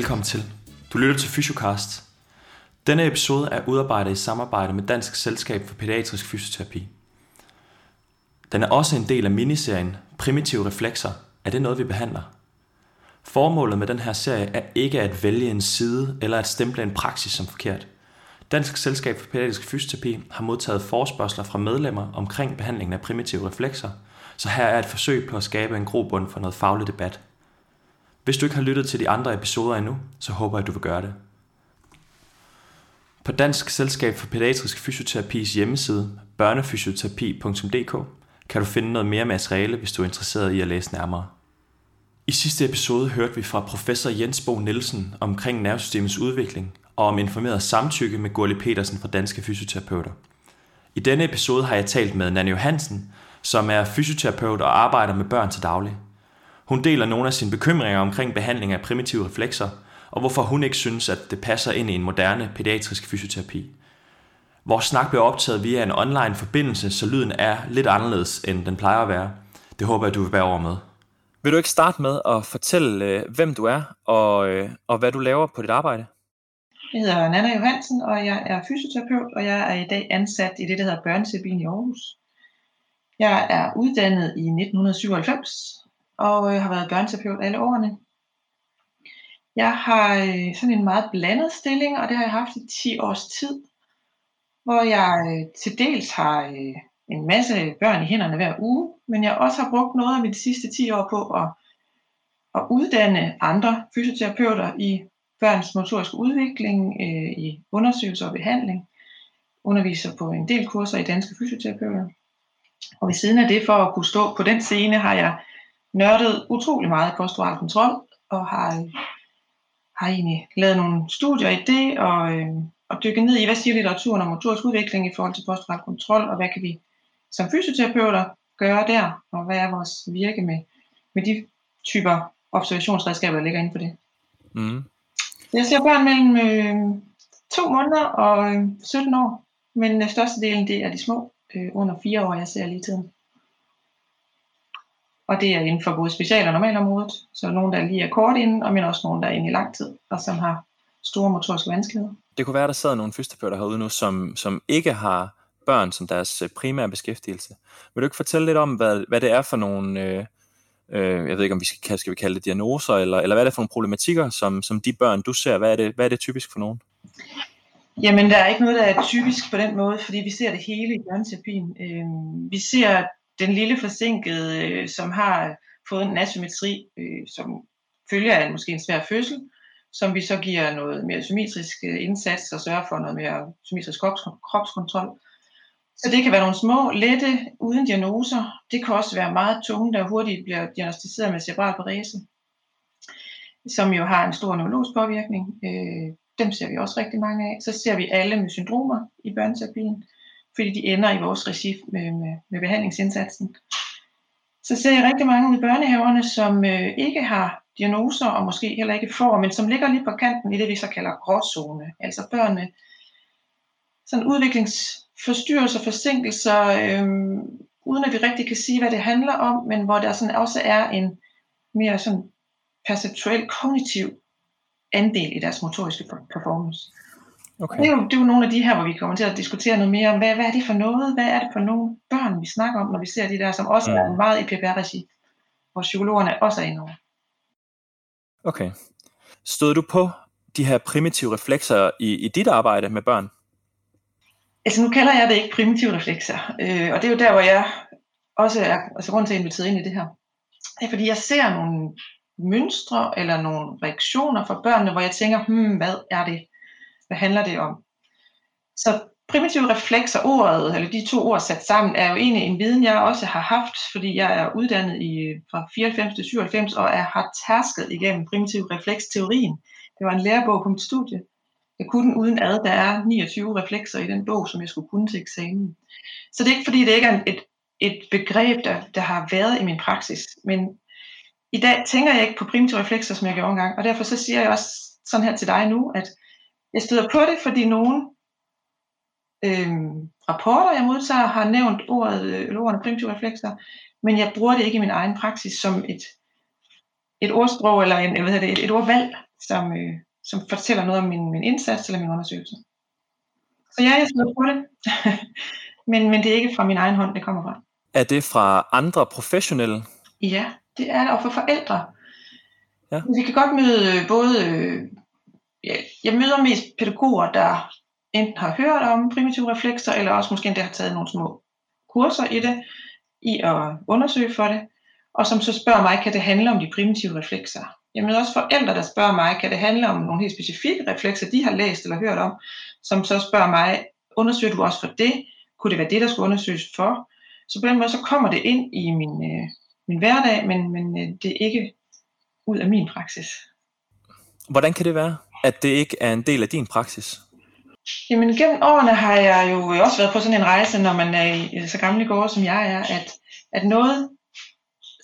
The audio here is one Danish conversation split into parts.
Velkommen til. Du lytter til Fysiocast. Denne episode er udarbejdet i samarbejde med Dansk Selskab for Pædiatrisk Fysioterapi. Den er også en del af miniserien Primitive Reflekser. Er det noget, vi behandler? Formålet med den her serie er ikke at vælge en side eller at stemple en praksis som forkert. Dansk Selskab for Pædiatrisk Fysioterapi har modtaget forspørgseler fra medlemmer omkring behandlingen af primitive reflekser, så her er et forsøg på at skabe en grobund for noget faglig debat – hvis du ikke har lyttet til de andre episoder endnu, så håber jeg, at du vil gøre det. På Dansk Selskab for Pædiatrisk Fysioterapis hjemmeside, børnefysioterapi.dk, kan du finde noget mere materiale, hvis du er interesseret i at læse nærmere. I sidste episode hørte vi fra professor Jens Bo Nielsen omkring nervesystemets udvikling og om informeret samtykke med Gurli Petersen fra Danske Fysioterapeuter. I denne episode har jeg talt med Nanne Johansen, som er fysioterapeut og arbejder med børn til daglig. Hun deler nogle af sine bekymringer omkring behandling af primitive reflekser, og hvorfor hun ikke synes, at det passer ind i en moderne pædiatrisk fysioterapi. Vores snak bliver optaget via en online forbindelse, så lyden er lidt anderledes, end den plejer at være. Det håber jeg, du vil bære over med. Vil du ikke starte med at fortælle, øh, hvem du er, og, øh, og hvad du laver på dit arbejde? Jeg hedder Nana Johansen, og jeg er fysioterapeut, og jeg er i dag ansat i det, der hedder Børnesebin i Aarhus. Jeg er uddannet i 1997, og øh, har været børneterapeut alle årene. Jeg har øh, sådan en meget blandet stilling, og det har jeg haft i 10 års tid, hvor jeg øh, til dels har øh, en masse børn i hænderne hver uge, men jeg også har brugt noget af mine sidste 10 år på at, at uddanne andre fysioterapeuter i børns motoriske udvikling, øh, i undersøgelse og behandling, underviser på en del kurser i danske fysioterapeuter. Og ved siden af det, for at kunne stå på den scene, har jeg nørdet utrolig meget i postural kontrol, og har, har egentlig lavet nogle studier i det, og, øh, og dykket ned i, hvad siger litteraturen om motorisk udvikling i forhold til postural kontrol, og hvad kan vi som fysioterapeuter gøre der, og hvad er vores virke med, med de typer observationsredskaber, der ligger inde på det. Mm. Jeg ser børn mellem øh, to måneder og øh, 17 år, men størstedelen det er de små, øh, under fire år, jeg ser lige tiden. Og det er inden for både special- og normalområdet. Så nogen, der lige er kort inden, og men også nogen, der er inde i lang tid, og som har store motoriske vanskeligheder. Det kunne være, der sad nogle fysioterapeuter herude nu, som, som ikke har børn som deres øh, primære beskæftigelse. Vil du ikke fortælle lidt om, hvad, hvad det er for nogle, øh, øh, jeg ved ikke om vi skal, skal vi kalde det diagnoser, eller, eller hvad er det for nogle problematikker, som, som de børn, du ser, hvad er det, hvad er det typisk for nogen? Jamen, der er ikke noget, der er typisk på den måde, fordi vi ser det hele i børneterapien. Øh, vi ser den lille forsinkede, øh, som har fået en asymmetri, øh, som følger af måske en svær fødsel, som vi så giver noget mere symmetrisk øh, indsats og sørger for noget mere symmetrisk kropskontrol. Så det kan være nogle små, lette, uden diagnoser. Det kan også være meget tunge, der hurtigt bliver diagnostiseret med cerebral parese, som jo har en stor neurologisk påvirkning. Øh, dem ser vi også rigtig mange af. Så ser vi alle med syndromer i børneterapien fordi de ender i vores regi med, med, med behandlingsindsatsen. Så ser jeg rigtig mange ud i børnehaverne, som øh, ikke har diagnoser, og måske heller ikke får, men som ligger lige på kanten i det, vi så kalder gråzone. Altså børnene, sådan udviklingsforstyrrelser, forsinkelser, øh, uden at vi rigtig kan sige, hvad det handler om, men hvor der sådan også er en mere sådan perceptuel, kognitiv andel i deres motoriske performance. Okay. Det, er jo, det er jo nogle af de her, hvor vi kommer til at diskutere noget mere om, hvad, hvad er det for noget? Hvad er det for nogle børn, vi snakker om, når vi ser de der, som også mm. er meget i PPR-regi, hvor psykologerne også er inde over. Okay. Stod du på de her primitive reflekser i, i dit arbejde med børn? Altså nu kalder jeg det ikke primitive reflekser, øh, og det er jo der, hvor jeg også er, altså grund til at invitere ind i det her. Det er fordi, jeg ser nogle mønstre eller nogle reaktioner fra børnene, hvor jeg tænker, hmm, hvad er det? Hvad handler det om? Så primitive reflekser, ordet, eller de to ord sat sammen, er jo egentlig en viden, jeg også har haft, fordi jeg er uddannet i, fra 94 til 97, og er, har tærsket igennem primitiv refleksteorien. Det var en lærebog på mit studie. Jeg kunne den uden ad. Der er 29 reflekser i den bog, som jeg skulle kunne til eksamen. Så det er ikke fordi, det ikke er et, et begreb, der, der har været i min praksis. Men i dag tænker jeg ikke på primitive reflekser, som jeg gjorde engang. Og derfor så siger jeg også sådan her til dig nu, at jeg støder på det, fordi nogle øh, rapporter, jeg modtager, har nævnt ordet, øh, ordene primitive reflekser, men jeg bruger det ikke i min egen praksis som et, et ordsprog eller en, hvad det, et, et ordvalg. som, øh, som fortæller noget om min, min indsats eller min undersøgelse. Så ja, jeg skriver på det, men, men det er ikke fra min egen hånd, det kommer fra. Er det fra andre professionelle? Ja, det er det, og for forældre. Ja. Vi kan godt møde øh, både, jeg, jeg møder mest pædagoger, der enten har hørt om primitive reflekser, eller også måske endda har taget nogle små kurser i det, i at undersøge for det, og som så spørger mig, kan det handle om de primitive reflekser? Jeg møder også forældre, der spørger mig, kan det handle om nogle helt specifikke reflekser, de har læst eller hørt om, som så spørger mig, undersøger du også for det? Kunne det være det, der skulle undersøges for? Så på den måde, så kommer det ind i min, øh, min hverdag, men, men øh, det er ikke ud af min praksis. Hvordan kan det være, at det ikke er en del af din praksis? Jamen gennem årene har jeg jo også været på sådan en rejse, når man er i så gamle gårde som jeg er, at, at noget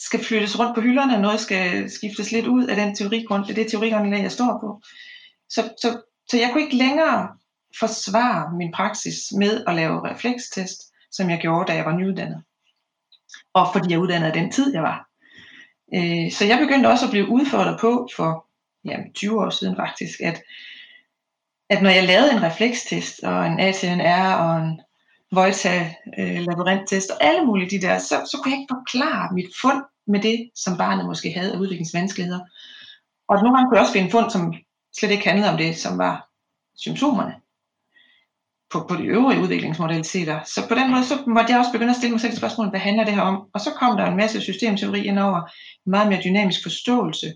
skal flyttes rundt på hylderne, og noget skal skiftes lidt ud af den teorigrund, det er teorigrundlag, jeg står på. Så, så, så jeg kunne ikke længere forsvare min praksis med at lave reflekstest, som jeg gjorde, da jeg var nyuddannet. Og fordi jeg uddannede den tid, jeg var. Øh, så jeg begyndte også at blive udfordret på for ja, 20 år siden faktisk, at, at når jeg lavede en reflekstest og en ATNR og en Voita øh, labyrinttest og alle mulige de der, så, så kunne jeg ikke forklare mit fund med det, som barnet måske havde af udviklingsvanskeligheder. Og nogle gange kunne jeg også finde fund, som slet ikke handlede om det, som var symptomerne på, på de øvrige udviklingsmodaliteter. Så på den måde, så måtte jeg også begynde at stille mig selv spørgsmål, hvad handler det her om? Og så kom der en masse systemteori ind over meget mere dynamisk forståelse,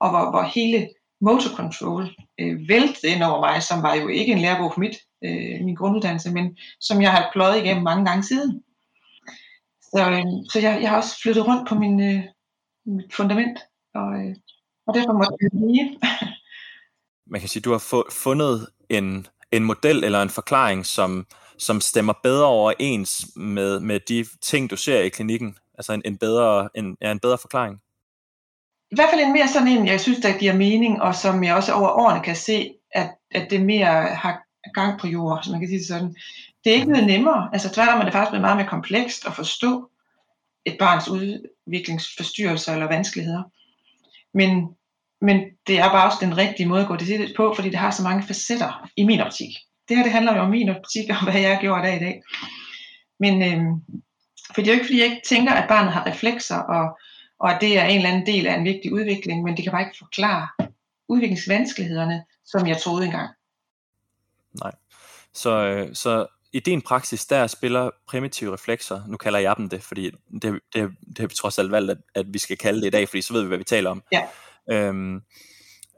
og hvor, hvor hele motor control øh, væltede ind over mig, som var jo ikke en lærebog for mit, øh, min grunduddannelse, men som jeg har pløjet igennem mange gange siden. Så, øh, så jeg, jeg har også flyttet rundt på min, øh, mit fundament, og, øh, og derfor måtte jeg blive. Man kan sige, at du har fundet en, en model eller en forklaring, som, som stemmer bedre overens med, med de ting, du ser i klinikken. Altså en, en, bedre, en, ja, en bedre forklaring. I hvert fald en mere sådan en, jeg synes, der giver mening, og som jeg også over årene kan se, at, at det mere har gang på jord, så man kan sige det sådan. Det er ikke blevet nemmere. Altså tværtom er det faktisk blevet meget mere komplekst at forstå et barns udviklingsforstyrrelser eller vanskeligheder. Men, men det er bare også den rigtige måde at gå det på, fordi det har så mange facetter i min optik. Det her det handler jo om min optik og hvad jeg gjort der i dag. Men øhm, for det er jo ikke fordi, jeg ikke tænker, at barnet har reflekser, og, og at det er en eller anden del af en vigtig udvikling, men det kan bare ikke forklare udviklingsvanskelighederne, som jeg troede engang. Nej. Så, øh, så i din praksis, der spiller primitive reflekser, nu kalder jeg dem det, fordi det, det, det har vi trods alt valgt, at, at vi skal kalde det i dag, fordi så ved vi, hvad vi taler om. Ja. Øhm,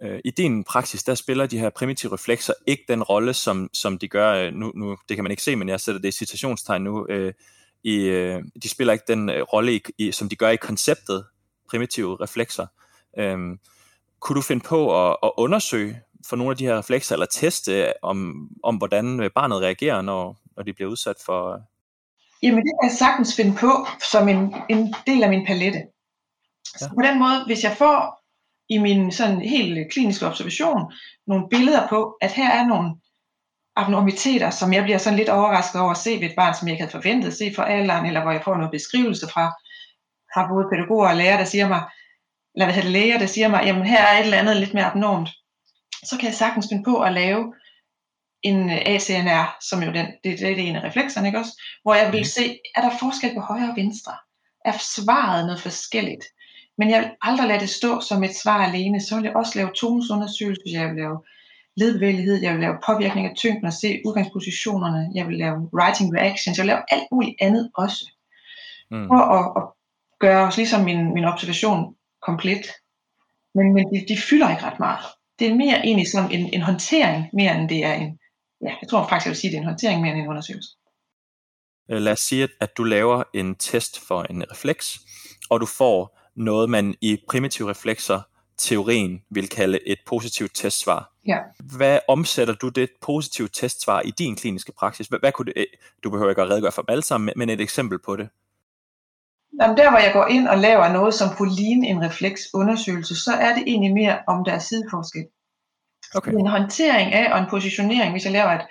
øh, I din praksis, der spiller de her primitive reflekser ikke den rolle, som, som de gør, øh, nu, nu, det kan man ikke se, men jeg sætter det i citationstegn nu, øh, i, øh, de spiller ikke den øh, rolle, i, i, som de gør i konceptet primitive reflekser. Øhm, kunne du finde på at, at undersøge for nogle af de her reflekser, eller teste om, om hvordan barnet reagerer, når, når de bliver udsat for... Jamen det kan jeg sagtens finde på som en, en del af min palette. Ja. Så på den måde, hvis jeg får i min sådan helt kliniske observation nogle billeder på, at her er nogle abnormiteter, som jeg bliver sådan lidt overrasket over at se ved et barn, som jeg ikke havde forventet at se for alderen, eller hvor jeg får noget beskrivelse fra, fra både pædagoger og læger, der siger mig, eller hvad hedder det, læger, der siger mig, jamen her er et eller andet lidt mere abnormt så kan jeg sagtens finde på at lave en øh, ACNR, som jo den, det, det er en af reflekserne, ikke også? Hvor jeg vil mhm. se, er der forskel på højre og venstre? Er svaret noget forskelligt? Men jeg vil aldrig lade det stå som et svar alene. Så vil jeg også lave tonusundersøgelser, jeg vil lave ledbevægelighed, jeg vil lave påvirkning af tyngden og se udgangspositionerne, jeg vil lave writing reactions, jeg vil lave alt muligt andet også. Mm. For at, at gøre os ligesom min, min observation komplet. Men, men de, de fylder ikke ret meget det er mere egentlig som en, en håndtering, mere end det er en, ja, jeg tror faktisk, jeg vil sige, det er en håndtering mere end en undersøgelse. Øh, lad os sige, at du laver en test for en refleks, og du får noget, man i primitive reflekser teorien vil kalde et positivt testsvar. Ja. Hvad omsætter du det positive testsvar i din kliniske praksis? Hvad, hvad kunne det, du behøver ikke at redegøre for dem alle sammen, men et eksempel på det. Jamen der, hvor jeg går ind og laver noget, som kunne ligne en refleksundersøgelse, så er det egentlig mere om der er sideforskel. Okay. En håndtering af og en positionering, hvis jeg laver et,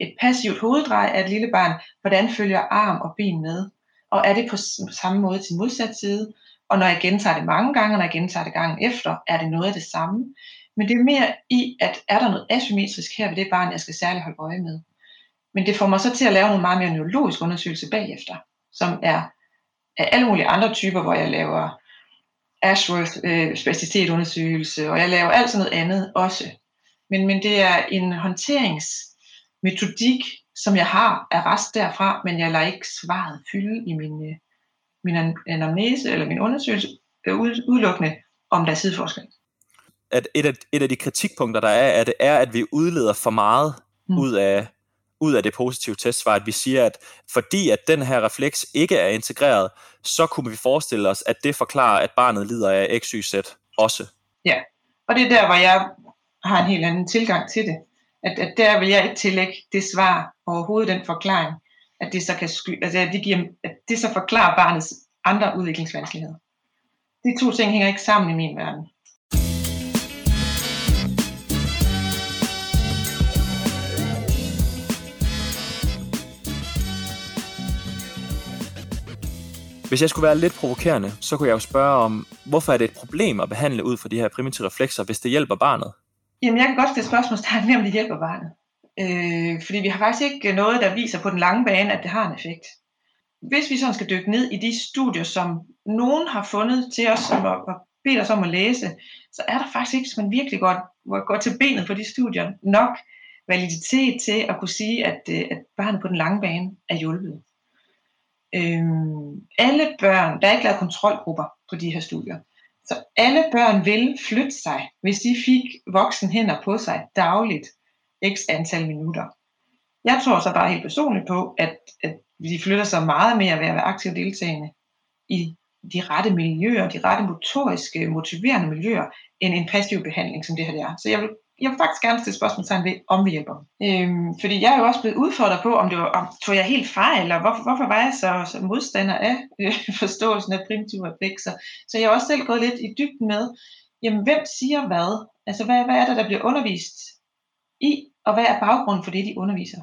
et passivt hoveddrej af et lille barn, hvordan følger arm og ben med? Og er det på samme måde til modsat side? Og når jeg gentager det mange gange, og når jeg gentager det gangen efter, er det noget af det samme. Men det er mere i, at er der noget asymmetrisk her ved det barn, jeg skal særligt holde øje med. Men det får mig så til at lave nogle meget mere neurologiske undersøgelser bagefter, som er af alle mulige andre typer, hvor jeg laver Ashworth øh, specialitetsundersøgelse, og jeg laver alt sådan noget andet også. Men, men det er en håndteringsmetodik, som jeg har af rest derfra, men jeg lader ikke svaret fylde i min, øh, min anamnese eller min undersøgelse øh, udelukkende om der er sideforskel. At et, af, et af de kritikpunkter, der er, at det er, at vi udleder for meget mm. ud af ud af det positive testsvar, at vi siger, at fordi at den her refleks ikke er integreret, så kunne vi forestille os, at det forklarer, at barnet lider af XYZ også. Ja, og det er der, hvor jeg har en helt anden tilgang til det. At, at der vil jeg ikke tillægge det svar overhovedet den forklaring, at det så kan sky, altså at det, giver, at det så forklarer barnets andre udviklingsvanskeligheder. De to ting hænger ikke sammen i min verden. Hvis jeg skulle være lidt provokerende, så kunne jeg jo spørge om, hvorfor er det et problem at behandle ud fra de her primitive reflekser, hvis det hjælper barnet? Jamen, jeg kan godt stille spørgsmålstegn ved, om det hjælper barnet. Øh, fordi vi har faktisk ikke noget, der viser på den lange bane, at det har en effekt. Hvis vi sådan skal dykke ned i de studier, som nogen har fundet til os, som og bedt os om at læse, så er der faktisk ikke, hvis man virkelig går, går til benet på de studier, nok validitet til at kunne sige, at, øh, at barnet på den lange bane er hjulpet. Øhm, alle børn, der er ikke lavet kontrolgrupper på de her studier, så alle børn vil flytte sig, hvis de fik voksen hænder på sig dagligt, x antal minutter. Jeg tror så bare helt personligt på, at, at de flytter sig meget mere ved at være aktive deltagende i de rette miljøer, de rette motoriske, motiverende miljøer, end en passiv behandling, som det her det er. Så jeg vil jeg vil faktisk gerne stille spørgsmålstegn ved, om vi hjælper. Øhm, fordi jeg er jo også blevet udfordret på, om det var, om, tog jeg helt fejl, eller hvorfor, hvorfor var jeg så, så modstander af øh, forståelsen af primitive reflekser. Så jeg har også selv gået lidt i dybden med, jamen hvem siger hvad? Altså hvad, hvad er det, der bliver undervist i, og hvad er baggrunden for det, de underviser?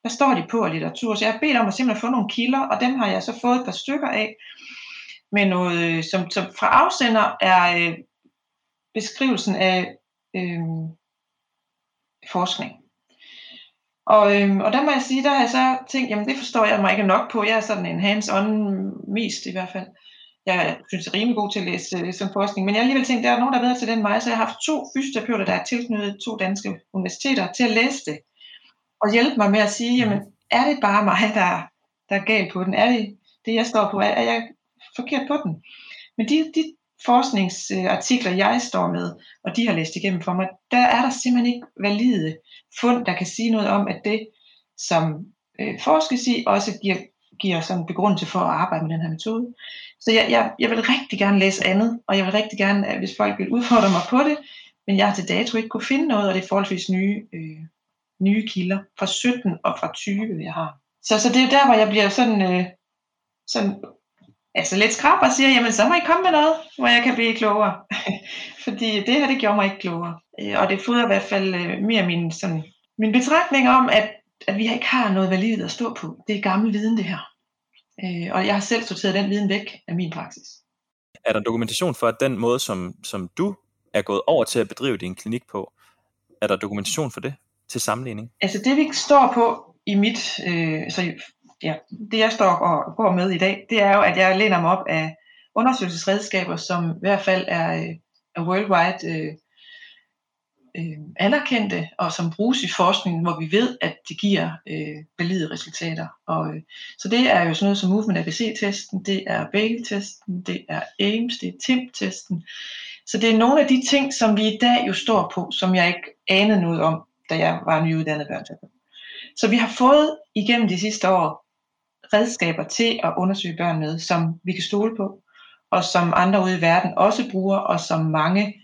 Hvad står de på af litteratur? Så jeg har bedt om at simpelthen få nogle kilder, og dem har jeg så fået et par stykker af, med noget, øh, som, som fra afsender er øh, beskrivelsen af øh, forskning. Og, øhm, og der må jeg sige, der har jeg så tænkt, jamen det forstår jeg mig ikke nok på. Jeg er sådan en hands-on mest i hvert fald. Jeg synes, er rimelig god til at læse som forskning, men jeg har alligevel tænkt, der er nogen, der er bedre til den mig, så jeg har haft to fysioterapeuter, der er tilknyttet to danske universiteter, til at læse det. Og hjælpe mig med at sige, jamen er det bare mig, der, der er galt på den? Er det det, jeg står på? Er, er jeg forkert på den? Men de, de forskningsartikler, jeg står med, og de har læst igennem for mig, der er der simpelthen ikke valide fund, der kan sige noget om, at det, som øh, forskes i, også giver, giver sådan begrundelse for at arbejde med den her metode. Så jeg, jeg, jeg vil rigtig gerne læse andet, og jeg vil rigtig gerne, at hvis folk vil udfordre mig på det, men jeg har til dato ikke kunne finde noget, og det er forholdsvis nye, øh, nye kilder fra 17 og fra 20, jeg har. Så, så det er der, hvor jeg bliver sådan, øh, sådan altså lidt skrab og siger, jamen så må I komme med noget, hvor jeg kan blive klogere. Fordi det her, det gjorde mig ikke klogere. Øh, og det fodrer i hvert fald øh, mere min, sådan, min betragtning om, at, at vi ikke har noget validt at stå på. Det er gammel viden, det her. Øh, og jeg har selv sorteret den viden væk af min praksis. Er der dokumentation for, at den måde, som, som du er gået over til at bedrive din klinik på, er der dokumentation for det til sammenligning? Altså det, vi står på i mit, øh, så ja, det jeg står og går med i dag, det er jo, at jeg læner mig op af undersøgelsesredskaber, som i hvert fald er, øh, er worldwide øh, øh, anerkendte, og som bruges i forskningen, hvor vi ved, at det giver øh, valide resultater. Og, øh, så det er jo sådan noget som Movement ABC-testen, det er Bagel-testen, det er AIMS, det er TIMP-testen. Så det er nogle af de ting, som vi i dag jo står på, som jeg ikke anede noget om, da jeg var nyuddannet børneterapeut. Så vi har fået igennem de sidste år redskaber til at undersøge børn med, som vi kan stole på, og som andre ude i verden også bruger, og som mange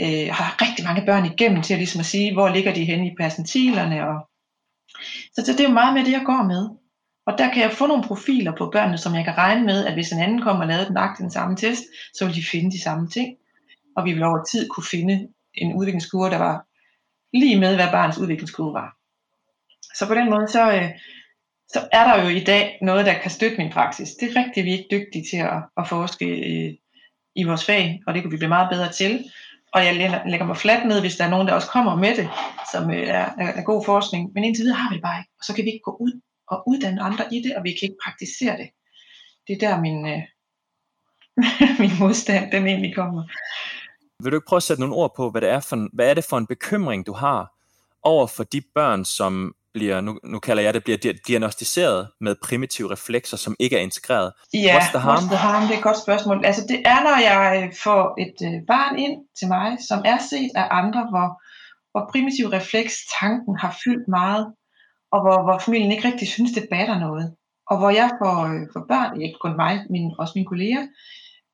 øh, har rigtig mange børn igennem til at, ligesom at sige, hvor ligger de henne i percentilerne. Og... Så, så det er jo meget med det, jeg går med. Og der kan jeg få nogle profiler på børnene, som jeg kan regne med, at hvis en anden kommer og lavede nøjagtigt den samme test, så vil de finde de samme ting. Og vi vil over tid kunne finde en udviklingskurve, der var lige med, hvad barnets udviklingskurve var. Så på den måde, så, øh, så er der jo i dag noget, der kan støtte min praksis. Det er rigtigt, vi er ikke dygtige til at, at forske i, i vores fag, og det kunne vi blive meget bedre til og jeg lægger mig fladt ned, hvis der er nogen, der også kommer med det, som øh, er, er, er god forskning. Men indtil videre har vi det bare ikke, og så kan vi ikke gå ud og uddanne andre i det, og vi kan ikke praktisere det. Det er der min, øh, min modstand, den egentlig kommer. Vil du ikke prøve at sætte nogle ord på, hvad det er for, hvad er det for en bekymring, du har over for de børn, som bliver, nu, nu kalder jeg det, bliver diagnostiseret med primitive reflekser, som ikke er integreret? Ja, what's the harm? What's the harm? Det er et godt spørgsmål. Altså det er, når jeg får et øh, barn ind til mig, som er set af andre, hvor, hvor primitiv refleks tanken har fyldt meget, og hvor, hvor familien ikke rigtig synes, det batter noget. Og hvor jeg får, øh, får børn, ikke kun mig, men også mine kolleger,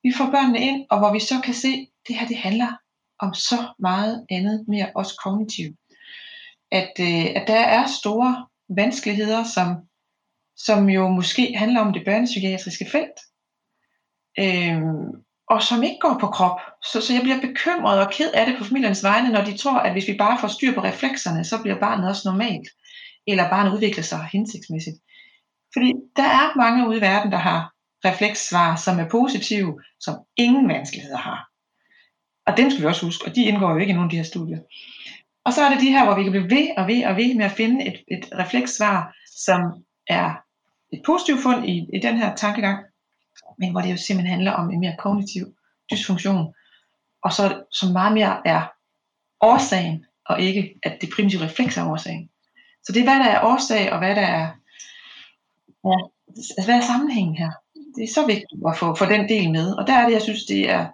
vi får børnene ind, og hvor vi så kan se, at det her det handler om så meget andet, mere også kognitivt at, øh, at der er store vanskeligheder, som, som jo måske handler om det børnepsykiatriske felt, øh, og som ikke går på krop. Så, så jeg bliver bekymret og ked af det på familiens vegne, når de tror, at hvis vi bare får styr på reflekserne, så bliver barnet også normalt, eller barnet udvikler sig hensigtsmæssigt. Fordi der er mange ude i verden, der har reflekssvar, som er positive, som ingen vanskeligheder har. Og dem skal vi også huske, og de indgår jo ikke i nogen af de her studier. Og så er det de her, hvor vi kan blive ved og ved og ved med at finde et, et reflekssvar, som er et positivt fund i, i den her tankegang, men hvor det jo simpelthen handler om en mere kognitiv dysfunktion, og så som meget mere er årsagen, og ikke at det primitive refleks er årsagen. Så det er, hvad der er årsag, og hvad der er, ja, altså, hvad er sammenhængen her? Det er så vigtigt at få, få den del med, og der er det, jeg synes, det er,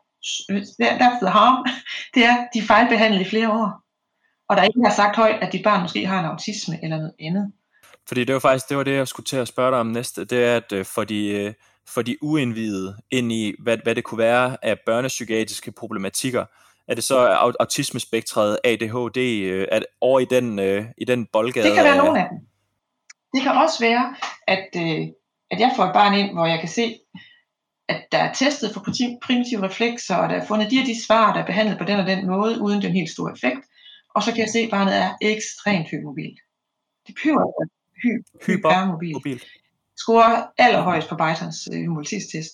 that's the harm, det er, de fejlbehandlet i flere år og der ikke har sagt højt, at dit barn måske har en autisme eller noget andet. Fordi det var faktisk det, var det jeg skulle til at spørge dig om næste, det er, at øh, for de, øh, for de uindvidede ind i, hvad, hvad det kunne være af børnepsykiatriske problematikker, er det så autismespektret, ADHD, øh, at over i den, i den boldgade? Det kan være nogle af dem. Det kan også være, at, at jeg får et barn ind, hvor jeg kan se, at der er testet for primitive reflekser, og der er fundet de og de svar, der er behandlet på den og den måde, uden den helt store effekt og så kan jeg se, at barnet er ekstremt hypermobilt. Det pyver hy, hypermobilt. Scorer allerhøjst på Beitons øh, mobilitetstest.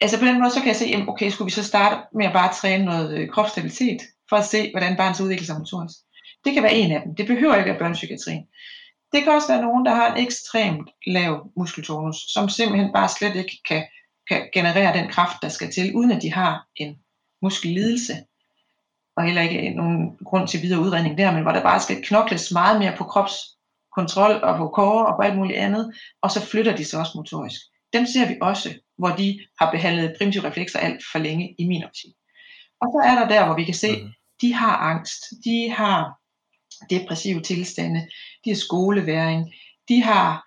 Altså på den måde, så kan jeg se, at okay, skulle vi så starte med at bare træne noget øh, kropsstabilitet, for at se, hvordan barnet udvikler sig motorisk. Det kan være en af dem. Det behøver ikke at være børnepsykiatrien. Det kan også være nogen, der har en ekstremt lav muskeltonus, som simpelthen bare slet ikke kan, kan generere den kraft, der skal til, uden at de har en muskellidelse og heller ikke nogen grund til videre udredning der, men hvor der bare skal knokles meget mere på kropskontrol og på kåre og på alt muligt andet, og så flytter de sig også motorisk. Dem ser vi også, hvor de har behandlet primitive reflekser alt for længe i min optik. Og så er der der, hvor vi kan se, mm. de har angst, de har depressive tilstande, de har skoleværing, de har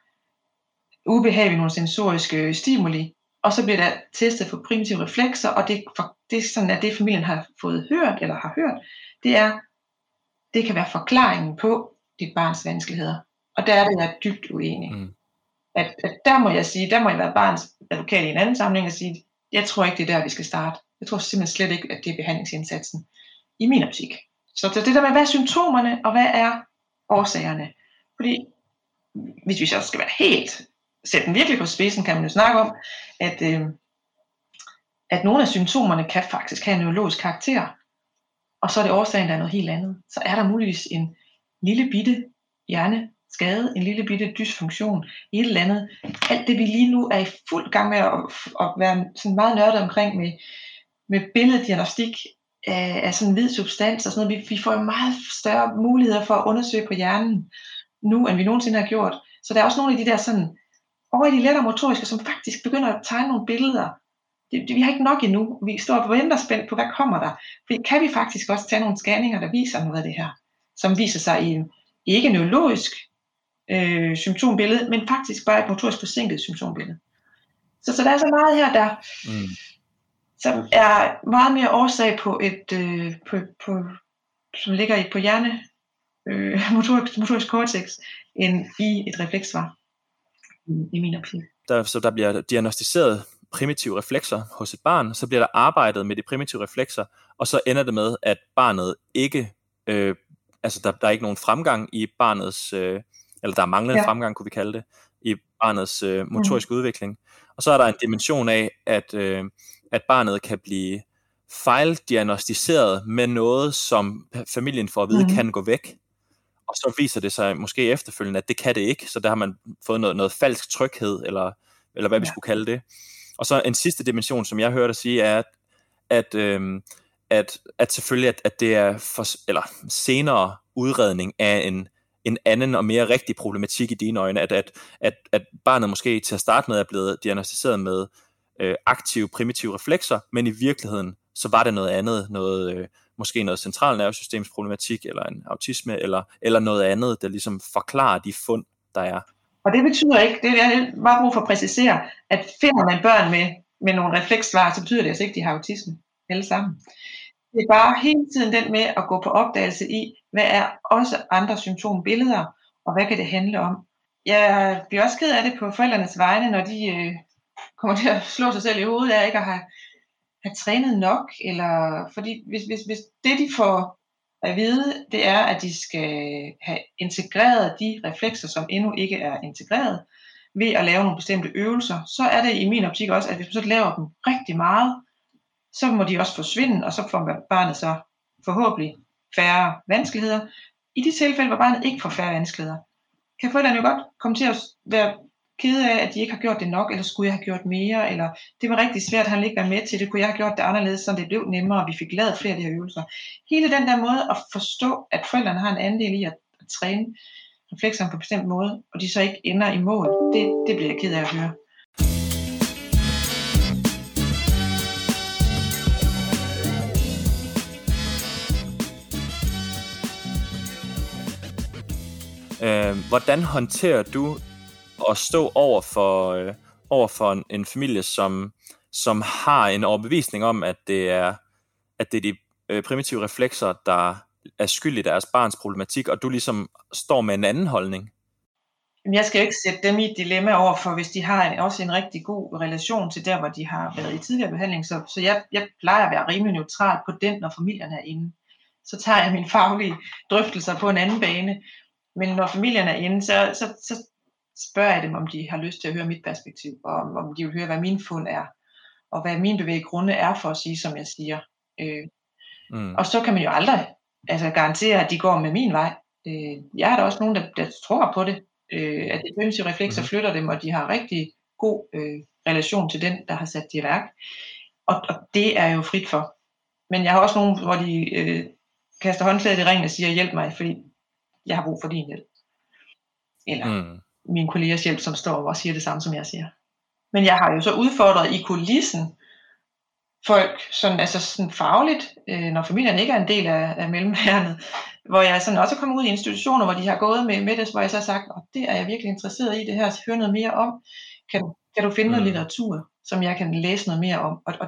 ubehag ved nogle sensoriske stimuli, og så bliver der testet for primitive reflekser, og det, for, det er sådan, at det familien har fået hørt, eller har hørt, det er, det kan være forklaringen på dit barns vanskeligheder. Og der er det, jeg er dybt uenig. Mm. At, at der må jeg sige, der må jeg være barns advokat i en anden sammenhæng og sige, jeg tror ikke, det er der, vi skal starte. Jeg tror simpelthen slet ikke, at det er behandlingsindsatsen i min optik. Så det der med, hvad er symptomerne, og hvad er årsagerne? Fordi hvis vi så skal være helt sætte den virkelig på spidsen, kan man jo snakke om, at, øh, at nogle af symptomerne kan faktisk have en neurologisk karakter, og så er det årsagen, der er noget helt andet. Så er der muligvis en lille bitte hjerneskade, en lille bitte dysfunktion, et eller andet. Alt det, vi lige nu er i fuld gang med at, at være sådan meget nørdet omkring med, med billeddiagnostik af, af sådan en hvid substans og sådan noget. Vi, vi får meget større muligheder for at undersøge på hjernen nu, end vi nogensinde har gjort. Så der er også nogle af de der sådan over i de lettere motoriske, som faktisk begynder at tegne nogle billeder. Det, det, vi har ikke nok endnu. Vi står og venter spændt på, hvad kommer der? For kan vi faktisk også tage nogle scanninger, der viser noget af det her, som viser sig i ikke neurologisk øh, symptombillede, men faktisk bare et motorisk forsinket symptombillede. Så, så der er så meget her, der mm. som er meget mere årsag på et, øh, på, på, som ligger i på hjerne, øh, motorisk, motorisk cortex, end i et reflekssvar i min optik. Der, så der bliver diagnostiseret primitive reflekser hos et barn, så bliver der arbejdet med de primitive reflekser, og så ender det med, at barnet ikke, øh, altså der, der er ikke nogen fremgang i barnets, øh, eller der er manglende ja. fremgang, kunne vi kalde det, i barnets øh, motoriske mm. udvikling. Og så er der en dimension af, at, øh, at barnet kan blive fejldiagnostiseret med noget, som familien får at vide mm. kan gå væk. Og så viser det sig måske efterfølgende, at det kan det ikke. Så der har man fået noget, noget falsk tryghed, eller, eller hvad ja. vi skulle kalde det. Og så en sidste dimension, som jeg hørte dig sige, er, at, at, øhm, at, at selvfølgelig, at, at det er for, eller senere udredning af en, en anden og mere rigtig problematik i dine øjne, at, at, at, at barnet måske til at starte med er blevet diagnostiseret med øh, aktive primitive reflekser, men i virkeligheden så var det noget andet, noget, øh, måske noget centralnervesystemsproblematik, eller en autisme, eller, eller noget andet, der ligesom forklarer de fund, der er. Og det betyder ikke, det er bare brug for at præcisere, at finder man børn med, med nogle reflekssvar, så betyder det altså ikke, at de har autisme alle sammen. Det er bare hele tiden den med at gå på opdagelse i, hvad er også andre symptombilleder, og hvad kan det handle om. Jeg bliver også ked af det på forældrenes vegne, når de øh, kommer til at slå sig selv i hovedet af ikke at have, have trænet nok, eller fordi hvis, hvis, hvis det de får at vide, det er, at de skal have integreret de reflekser, som endnu ikke er integreret, ved at lave nogle bestemte øvelser, så er det i min optik også, at hvis man så laver dem rigtig meget, så må de også forsvinde, og så får barnet så forhåbentlig færre vanskeligheder. I de tilfælde, hvor barnet ikke får færre vanskeligheder, kan forældrene jo godt komme til at være kede af, at de ikke har gjort det nok, eller skulle jeg have gjort mere, eller det var rigtig svært, han ikke var med til det, kunne jeg have gjort det anderledes, så det blev nemmere, og vi fik lavet flere af de her øvelser. Hele den der måde at forstå, at forældrene har en andel i at, at træne reflekserne på en bestemt måde, og de så ikke ender i mål, det, det bliver jeg ked af at høre. Øh, hvordan håndterer du at stå over for, øh, over for en, en familie, som, som har en overbevisning om, at det er, at det er de øh, primitive reflekser, der er skyld i deres barns problematik, og du ligesom står med en anden holdning? Jeg skal jo ikke sætte dem i et dilemma over for, hvis de har en, også en rigtig god relation til der, hvor de har været i tidligere behandling. Så, så jeg, jeg plejer at være rimelig neutral på den, når familien er inde. Så tager jeg mine faglige drøftelser på en anden bane. Men når familien er inde, så, så, så spørger jeg dem, om de har lyst til at høre mit perspektiv, og om, om de vil høre, hvad min fund er, og hvad min bevæggrunde er for at sige, som jeg siger. Øh, mm. Og så kan man jo aldrig altså, garantere, at de går med min vej. Øh, jeg har da også nogen, der, der tror på det, øh, at de primitive reflekser mm. flytter dem, og de har rigtig god øh, relation til den, der har sat det i værk. Og, og det er jo frit for. Men jeg har også nogen, hvor de øh, kaster håndklædet i ringen og siger, hjælp mig, fordi jeg har brug for din hjælp. Eller mm. Min kollegers hjælp, som står og siger det samme, som jeg siger. Men jeg har jo så udfordret i kulissen folk, sådan, altså sådan fagligt, øh, når familien ikke er en del af, af mellemhærnet, hvor jeg sådan også er kommet ud i institutioner, hvor de har gået med, med det, hvor jeg så har sagt, oh, det er jeg virkelig interesseret i, det her, høre noget mere om. Kan, kan du finde mm. noget litteratur, som jeg kan læse noget mere om? Og, og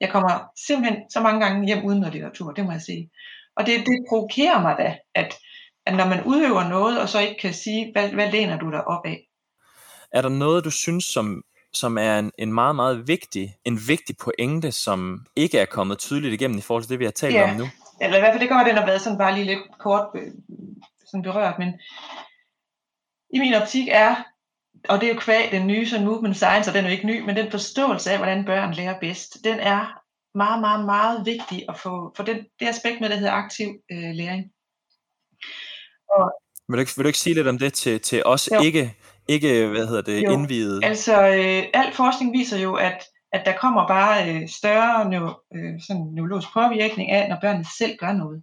jeg kommer simpelthen så mange gange hjem uden noget litteratur, det må jeg sige. Og det, det provokerer mig da, at, at når man udøver noget, og så ikke kan sige, hvad, hvad læner du dig op af? Er der noget, du synes, som, som er en, en meget, meget vigtig, en vigtig pointe, som ikke er kommet tydeligt igennem i forhold til det, vi har talt ja. om nu? Eller i hvert fald, det kan være, den har været sådan bare lige lidt kort øh, sådan berørt, men i min optik er, og det er jo kvæg den nye sådan movement science, og den er jo ikke ny, men den forståelse af, hvordan børn lærer bedst, den er meget, meget, meget vigtig at få, for den, det aspekt med, der hedder aktiv øh, læring. Og, vil, du ikke, vil du ikke sige lidt om det til, til os jo. ikke, ikke hvad hedder det, jo. indvidede? Altså, øh, al forskning viser jo, at, at der kommer bare øh, større neuro, øh, sådan neurologisk påvirkning af, når børnene selv gør noget.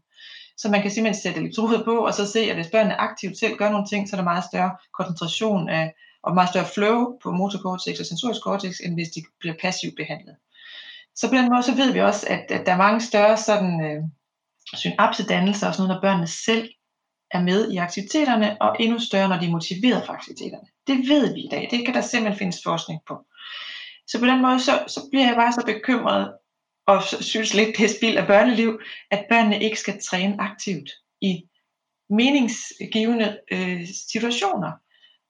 Så man kan simpelthen sætte elektroder på, og så se, at hvis børnene aktivt selv gør nogle ting, så er der meget større koncentration af, og meget større flow på motorcortex og sensorisk cortex, end hvis de bliver passivt behandlet. Så på den måde, så ved vi også, at, at der er mange større sådan, øh, synapsedannelser og sådan noget, når børnene selv er med i aktiviteterne, og endnu større, når de er motiveret for aktiviteterne. Det ved vi i dag. Det kan der simpelthen findes forskning på. Så på den måde, så, så bliver jeg bare så bekymret, og synes lidt, det er spild af børneliv, at børnene ikke skal træne aktivt i meningsgivende øh, situationer.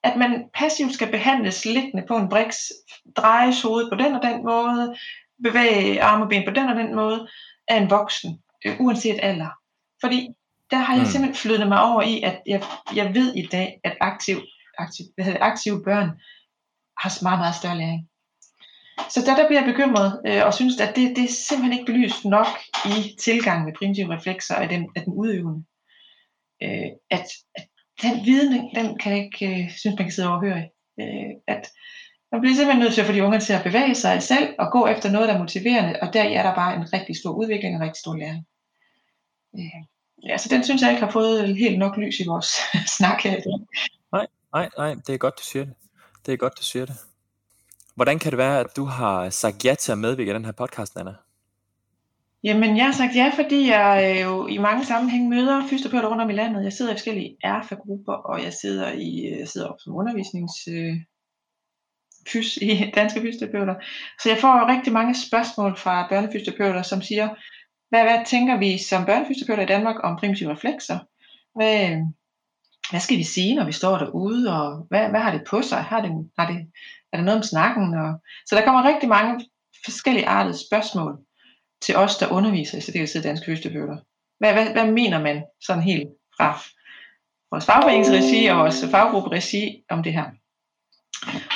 At man passivt skal behandles liggende på en briks, drejes hovedet på den og den måde, bevæge arme og ben på den og den måde, af en voksen, øh, uanset alder. Fordi der har jeg mm. simpelthen flyttet mig over i, at jeg, jeg ved i dag, at aktiv, aktiv, hvad hedder, aktive børn har meget, meget større læring. så der, der bliver jeg bekymret øh, og synes, at det, det er simpelthen ikke belyst nok i tilgangen med primitive reflekser af den, af den udøvende. Øh, at, at den viden, den kan jeg ikke øh, synes, man kan sidde og overhøre. Øh, at man bliver simpelthen nødt til at få de unge til at bevæge sig selv og gå efter noget, der er motiverende, og der er der bare en rigtig stor udvikling og en rigtig stor læring. Øh, ja, så den synes jeg ikke har fået helt nok lys i vores snak her i dag. Nej, nej, nej, det er godt, du siger det. Det er godt, du siger det. Hvordan kan det være, at du har sagt ja til at medvirke i den her podcast, Anna? Jamen, jeg har sagt ja, fordi jeg jo i mange sammenhænge møder fysioterapeuter rundt om i landet. Jeg sidder i forskellige erfa-grupper, og jeg sidder, i, jeg sidder op som undervisnings øh, fys i danske fysioterapeuter. Så jeg får rigtig mange spørgsmål fra børnefysioterapeuter, som siger, hvad, hvad tænker vi som børnefysioterapeuter i Danmark om primitive reflekser? Hvad, hvad skal vi sige, når vi står derude, og hvad, hvad har det på sig? Har det, har det, er der noget om snakken? Og, så der kommer rigtig mange forskellige artede spørgsmål til os, der underviser i særdeleshed danske fysioterapeuter. Hvad, hvad, hvad mener man sådan helt fra vores fagforeningsregi og vores faggrupperegi om det her?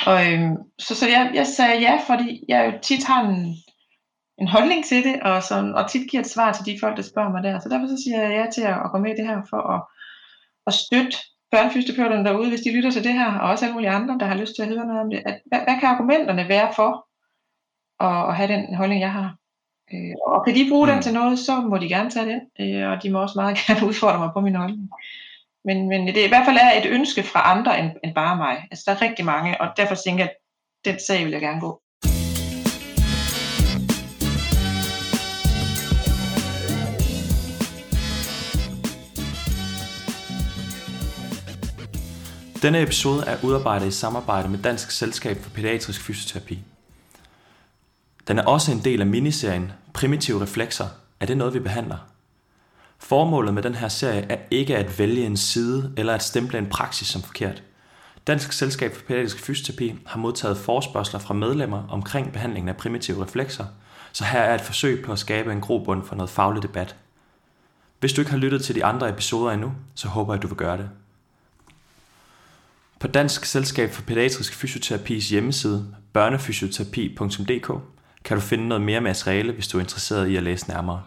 Og, øhm, så så jeg, jeg sagde ja, fordi jeg jo tit har en, en holdning til det, og, sådan, og tit giver et svar til de folk, der spørger mig der. Så derfor så siger jeg ja til at, at gå med i det her for at, at støtte børnefysioterapeuterne derude, hvis de lytter til det her, og også alle mulige andre, der har lyst til at høre noget om det. At, hvad, hvad kan argumenterne være for at, at have den holdning, jeg har? Øh, og kan de bruge mm. den til noget, så må de gerne tage den, øh, og de må også meget gerne udfordre mig på min holdning. Men, men det i hvert fald er et ønske fra andre end, end bare mig. Altså der er rigtig mange, og derfor tænker jeg, at den sag vil jeg gerne gå. Denne episode er udarbejdet i samarbejde med Dansk Selskab for Pædiatrisk Fysioterapi. Den er også en del af miniserien Primitive Reflekser. Er det noget, vi behandler? Formålet med den her serie er ikke at vælge en side eller at stemple en praksis som forkert. Dansk Selskab for Pædiatrisk Fysioterapi har modtaget forspørgseler fra medlemmer omkring behandlingen af primitive reflekser, så her er et forsøg på at skabe en grobund for noget faglig debat. Hvis du ikke har lyttet til de andre episoder endnu, så håber jeg, at du vil gøre det. På Dansk Selskab for Pædiatrisk Fysioterapis hjemmeside, børnefysioterapi.dk, kan du finde noget mere materiale, hvis du er interesseret i at læse nærmere.